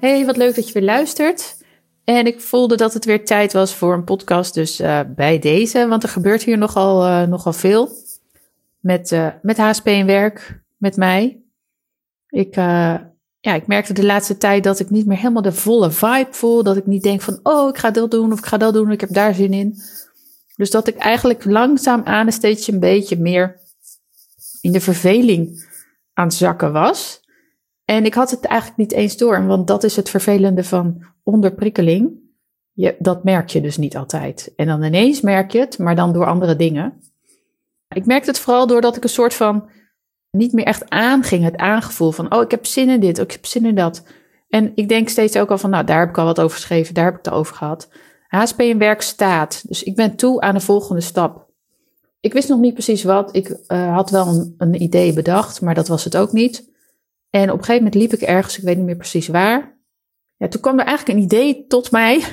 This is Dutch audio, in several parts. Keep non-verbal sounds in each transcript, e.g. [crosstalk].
Hey, wat leuk dat je weer luistert. En ik voelde dat het weer tijd was voor een podcast, dus uh, bij deze. Want er gebeurt hier nogal, uh, nogal veel. Met, uh, met HSP en werk, met mij. Ik, ja, ik merkte de laatste tijd dat ik niet meer helemaal de volle vibe voel. Dat ik niet denk van, oh, ik ga dat doen of ik ga dat doen, ik heb daar zin in. Dus dat ik eigenlijk langzaam aan steeds een beetje meer in de verveling aan het zakken was. En ik had het eigenlijk niet eens door, want dat is het vervelende van onderprikkeling. Je, dat merk je dus niet altijd. En dan ineens merk je het, maar dan door andere dingen. Ik merkte het vooral doordat ik een soort van niet meer echt aanging. Het aangevoel van, oh, ik heb zin in dit, oh, ik heb zin in dat. En ik denk steeds ook al van, nou, daar heb ik al wat over geschreven, daar heb ik het over gehad. HSP in werk staat. Dus ik ben toe aan de volgende stap. Ik wist nog niet precies wat. Ik uh, had wel een, een idee bedacht, maar dat was het ook niet. En op een gegeven moment liep ik ergens, ik weet niet meer precies waar. Ja, toen kwam er eigenlijk een idee tot mij.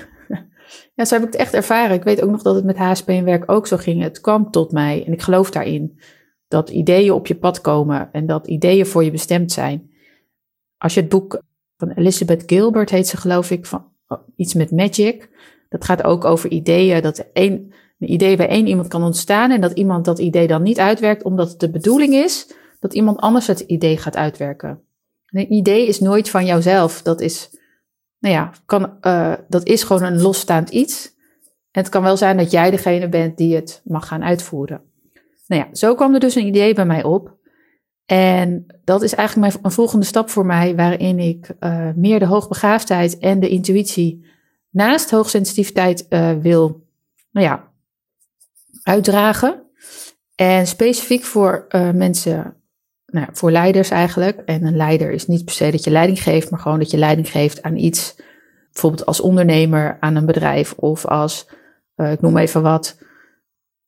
[laughs] ja, zo heb ik het echt ervaren. Ik weet ook nog dat het met HSP en werk ook zo ging. Het kwam tot mij en ik geloof daarin. Dat ideeën op je pad komen en dat ideeën voor je bestemd zijn. Als je het boek van Elizabeth Gilbert heet ze geloof ik, van oh, iets met magic. Dat gaat ook over ideeën, dat een, idee bij één iemand kan ontstaan en dat iemand dat idee dan niet uitwerkt omdat het de bedoeling is dat iemand anders het idee gaat uitwerken. Een idee is nooit van jouzelf. Dat is, nou ja, kan, uh, dat is gewoon een losstaand iets. En het kan wel zijn dat jij degene bent die het mag gaan uitvoeren. Nou ja, zo kwam er dus een idee bij mij op. En dat is eigenlijk mijn, een volgende stap voor mij, waarin ik uh, meer de hoogbegaafdheid en de intuïtie naast hoogsensitiviteit uh, wil, nou ja, uitdragen. En specifiek voor mensen nou, voor leiders eigenlijk. En een leider is niet per se dat je leiding geeft, maar gewoon dat je leiding geeft aan iets. Bijvoorbeeld als ondernemer aan een bedrijf of als, uh, ik noem even wat,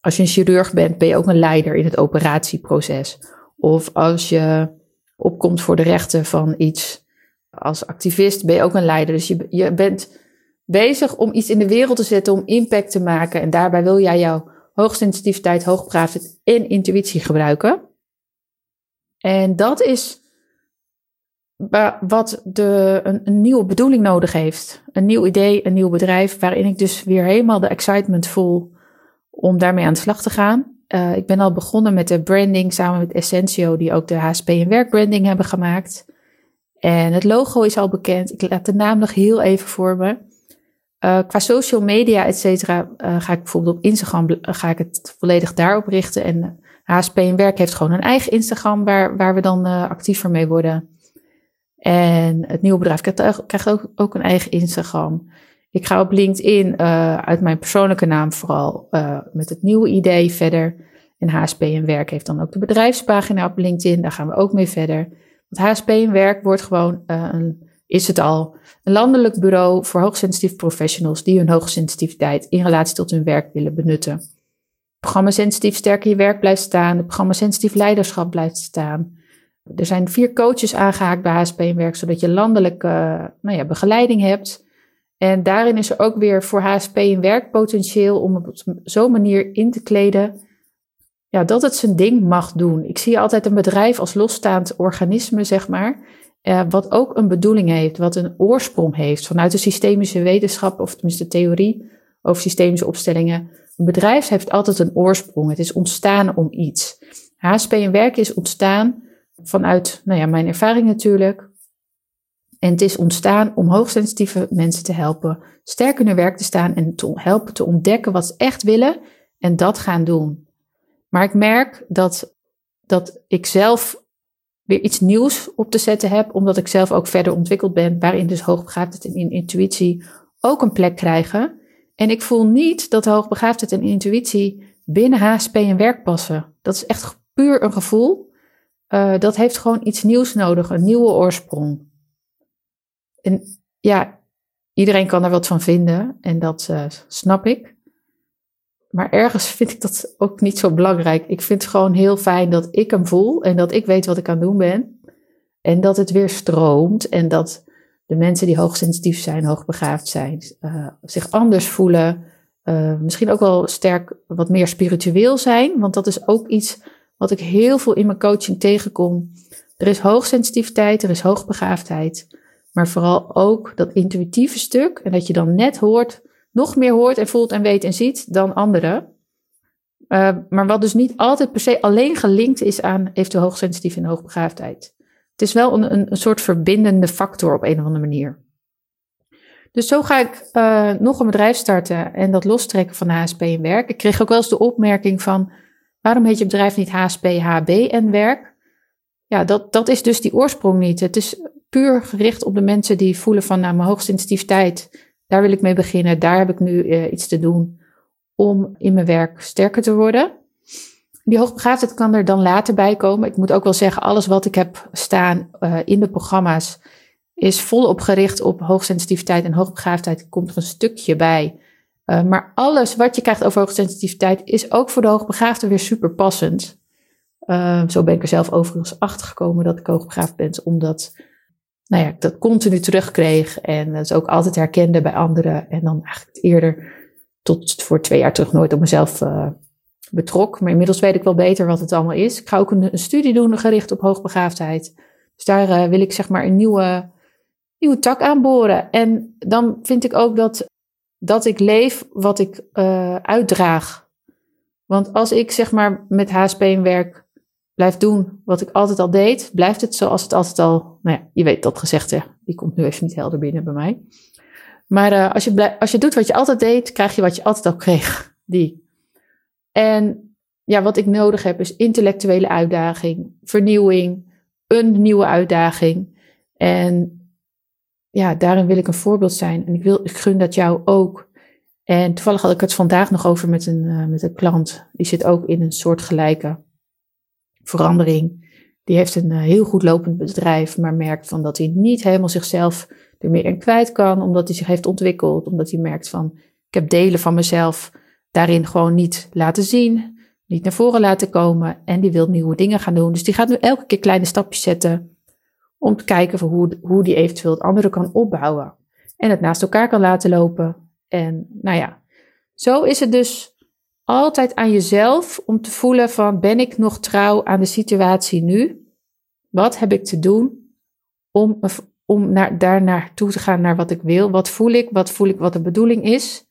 als je een chirurg bent, ben je ook een leider in het operatieproces. Of als je opkomt voor de rechten van iets, als activist ben je ook een leider. Dus je, je bent bezig om iets in de wereld te zetten, om impact te maken. En daarbij wil jij jouw hoogsensitiviteit, hoogbegaafdheid en intuïtie gebruiken. En dat is wat de, een, een, nieuwe bedoeling nodig heeft. Een nieuw idee, een nieuw bedrijf, waarin ik dus weer helemaal de excitement voel om daarmee aan de slag te gaan. Uh, ik ben al begonnen met de branding samen met Essentio, die ook de HSP en werkbranding hebben gemaakt. En het logo is al bekend. Ik laat de naam nog heel even voor me. Uh, qua social media, et cetera, uh, ga ik bijvoorbeeld op Instagram ga ik het volledig daarop richten. En HSP en Werk heeft gewoon een eigen Instagram waar, waar we dan uh, actiever mee worden. En het nieuwe bedrijf krijgt ook, ook een eigen Instagram. Ik ga op LinkedIn uh, uit mijn persoonlijke naam vooral uh, met het nieuwe idee verder. En HSP en Werk heeft dan ook de bedrijfspagina op LinkedIn. Daar gaan we ook mee verder. Want HSP en Werk wordt gewoon, een, is het al, een landelijk bureau voor hoogsensitieve professionals die hun hoogsensitiviteit in relatie tot hun werk willen benutten programma Sensitief Sterker Je Werk blijft staan. Het programma Sensitief Leiderschap blijft staan. Er zijn vier coaches aangehaakt bij HSP in Werk, zodat je landelijke uh, nou ja, begeleiding hebt. En daarin is er ook weer voor HSP in Werk potentieel om op zo'n manier in te kleden ja, dat het zijn ding mag doen. Ik zie altijd een bedrijf als losstaand organisme, zeg maar, uh, wat ook een bedoeling heeft, wat een oorsprong heeft vanuit de systemische wetenschap, of tenminste theorie over systemische opstellingen, een bedrijf heeft altijd een oorsprong. Het is ontstaan om iets. HSP en werk is ontstaan vanuit nou ja, mijn ervaring natuurlijk. En het is ontstaan om hoogsensitieve mensen te helpen sterk in hun werk te staan en te helpen te ontdekken wat ze echt willen en dat gaan doen. Maar ik merk dat, dat ik zelf weer iets nieuws op te zetten heb, omdat ik zelf ook verder ontwikkeld ben, waarin dus hoogbegaafdheid en intuïtie ook een plek krijgen. En ik voel niet dat hoogbegaafdheid en intuïtie binnen HSP en werk passen. Dat is echt puur een gevoel. Uh, dat heeft gewoon iets nieuws nodig, een nieuwe oorsprong. En ja, iedereen kan er wat van vinden en dat uh, snap ik. Maar ergens [laughs] vind ik dat ook niet zo belangrijk. Ik vind het gewoon heel fijn dat ik hem voel en dat ik weet wat ik aan het doen ben. En dat het weer stroomt en dat de mensen die hoogsensitief zijn, hoogbegaafd zijn, uh, zich anders voelen. Uh, misschien ook wel sterk wat meer spiritueel zijn, want dat is ook iets wat ik heel veel in mijn coaching tegenkom. Er is hoogsensitiviteit, er is hoogbegaafdheid. Maar vooral ook dat intuïtieve stuk. En dat je dan net hoort, nog meer hoort en voelt en weet en ziet dan anderen. Uh, maar wat dus niet altijd per se alleen gelinkt is aan eventueel hoogsensitief en hoogbegaafdheid. Het is wel een, een, soort verbindende factor op een of andere manier. Dus zo ga ik uh, nog een bedrijf starten en dat lostrekken van HSP en werk. Ik kreeg ook wel eens de opmerking van, waarom heet je bedrijf niet HSP, HB en werk? Ja, dat, dat is dus die oorsprong niet. Het is puur gericht op de mensen die voelen van, nou, mijn hoogsensitiviteit, daar wil ik mee beginnen, daar heb ik nu uh, iets te doen om in mijn werk sterker te worden. Die hoogbegaafdheid kan er dan later bij komen. Ik moet ook wel zeggen, alles wat ik heb staan uh, in de programma's is volop gericht op hoogsensitiviteit en hoogbegaafdheid. Komt er een stukje bij. Uh, maar alles wat je krijgt over hoogsensitiviteit is ook voor de hoogbegaafde weer super passend. Uh, zo ben ik er zelf overigens achter gekomen dat ik hoogbegaafd ben, omdat nou ja, ik dat continu terugkreeg en dat ook altijd herkende bij anderen. En dan eigenlijk eerder tot voor twee jaar terug nooit op mezelf betrok. Maar inmiddels weet ik wel beter wat het allemaal is. Ik ga ook een, een studie doen gericht op hoogbegaafdheid. Dus daar uh, wil ik zeg maar een nieuwe, nieuwe tak aanboren. En dan vind ik ook dat, dat ik leef wat ik uh, uitdraag. Want als ik zeg maar met HSP werk blijf doen wat ik altijd al deed, blijft het zoals het altijd al. Nou ja, je weet dat gezegde, die komt nu even niet helder binnen bij mij. Maar uh, als, je als je doet wat je altijd deed, krijg je wat je altijd al kreeg. Die. En ja, wat ik nodig heb is intellectuele uitdaging, vernieuwing, een nieuwe uitdaging. En ja, daarin wil ik een voorbeeld zijn. En ik, wil, ik gun dat jou ook. En toevallig had ik het vandaag nog over met een, uh, met een klant. Die zit ook in een soortgelijke verandering. Die heeft een uh, heel goed lopend bedrijf, maar merkt van dat hij niet helemaal zichzelf er meer in kwijt kan, omdat hij zich heeft ontwikkeld, omdat hij merkt van ik heb delen van mezelf daarin gewoon niet laten zien, niet naar voren laten komen en die wil nieuwe dingen gaan doen. Dus die gaat nu elke keer kleine stapjes zetten om te kijken voor hoe, hoe die eventueel het andere kan opbouwen en het naast elkaar kan laten lopen. En nou ja, zo is het dus altijd aan jezelf om te voelen van ben ik nog trouw aan de situatie nu? Wat heb ik te doen om om naar, daar naartoe te gaan naar wat ik wil. Wat voel ik? Wat voel ik wat de bedoeling is?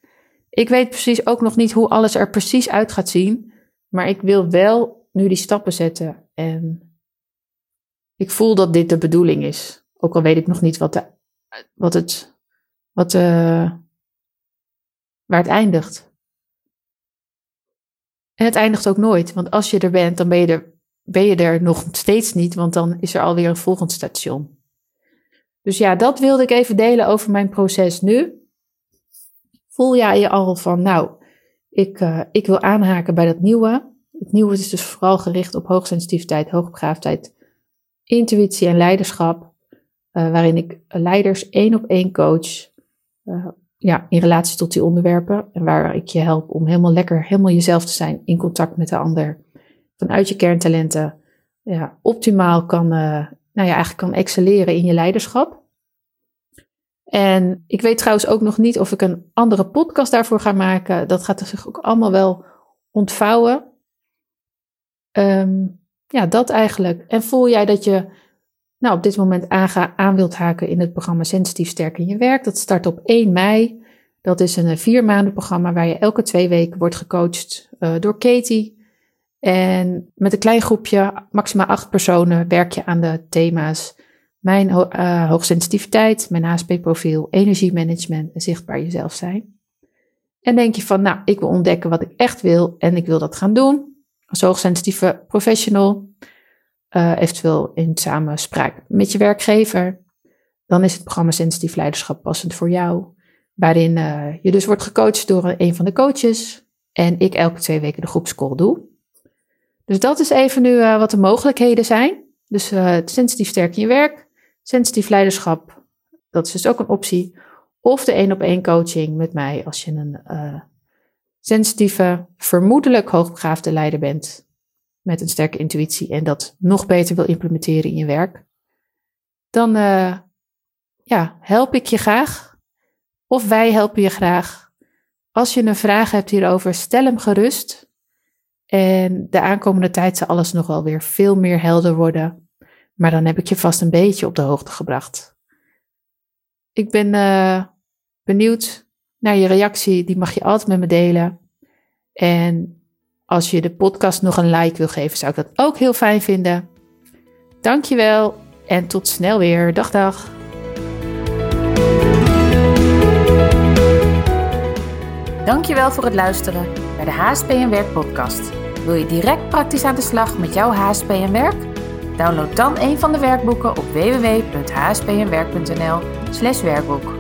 Ik weet precies ook nog niet hoe alles er precies uit gaat zien. Maar ik wil wel nu die stappen zetten. En ik voel dat dit de bedoeling is. Ook al weet ik nog niet wat, de, wat het. Wat de, waar het eindigt. En het eindigt ook nooit. Want als je er bent, dan ben je er, ben je er nog steeds niet. Want dan is er alweer een volgend station. Dus ja, dat wilde ik even delen over mijn proces nu. Voel jij je al van, nou, ik, uh, ik wil aanhaken bij dat nieuwe. Het nieuwe is dus vooral gericht op hoogsensitiviteit, hoogbegaafdheid, intuïtie en leiderschap. Uh, waarin ik leiders één op één coach. Uh, ja, in relatie tot die onderwerpen. En waar ik je help om helemaal lekker, helemaal jezelf te zijn in contact met de ander. Vanuit je kerntalenten ja, optimaal kan, nou ja, eigenlijk kan excelleren in je leiderschap. En ik weet trouwens ook nog niet of ik een andere podcast daarvoor ga maken. Dat gaat zich ook allemaal wel ontvouwen. Um, ja, dat eigenlijk. En voel jij dat je nou, op dit moment aan, aan wilt haken in het programma Sensitief Sterk in je werk? Dat start op 1 mei. Dat is een vier maanden programma waar je elke twee weken wordt gecoacht uh, door Katie. En met een klein groepje, maximaal acht personen, werk je aan de thema's mijn uh, hoogsensitiviteit, mijn HSP-profiel, energiemanagement en zichtbaar jezelf zijn. En denk je van, nou, ik wil ontdekken wat ik echt wil en ik wil dat gaan doen. Als hoogsensitieve professional, uh, eventueel in samenspraak met je werkgever. Dan is het programma Sensitief Leiderschap passend voor jou. Waarin uh, je dus wordt gecoacht door een van de coaches. En ik elke twee weken de groepscall doe. Dus dat is even nu wat de mogelijkheden zijn. Dus sensitief sterk in je werk, sensitief leiderschap, dat is dus ook een optie. Of de één op één coaching met mij als je een uh, sensitieve, vermoedelijk hoogbegaafde leider bent. Met een sterke intuïtie en dat nog beter wil implementeren in je werk. Dan uh, ja, help ik je graag. Of wij helpen je graag. Als je een vraag hebt hierover, stel hem gerust. En de aankomende tijd zal alles nog wel weer veel meer helder worden. Maar dan heb ik je vast een beetje op de hoogte gebracht. Ik ben uh, benieuwd naar je reactie. Die mag je altijd met me delen. En als je de podcast nog een like wil geven, zou ik dat ook heel fijn vinden. Dankjewel en tot snel weer. Dag dag. Dankjewel voor het luisteren naar de HSP en Werk podcast. Wil je direct praktisch aan de slag met jouw HSP en Werk? Download dan een van de werkboeken op www.hspnwerk.nl/werkboek.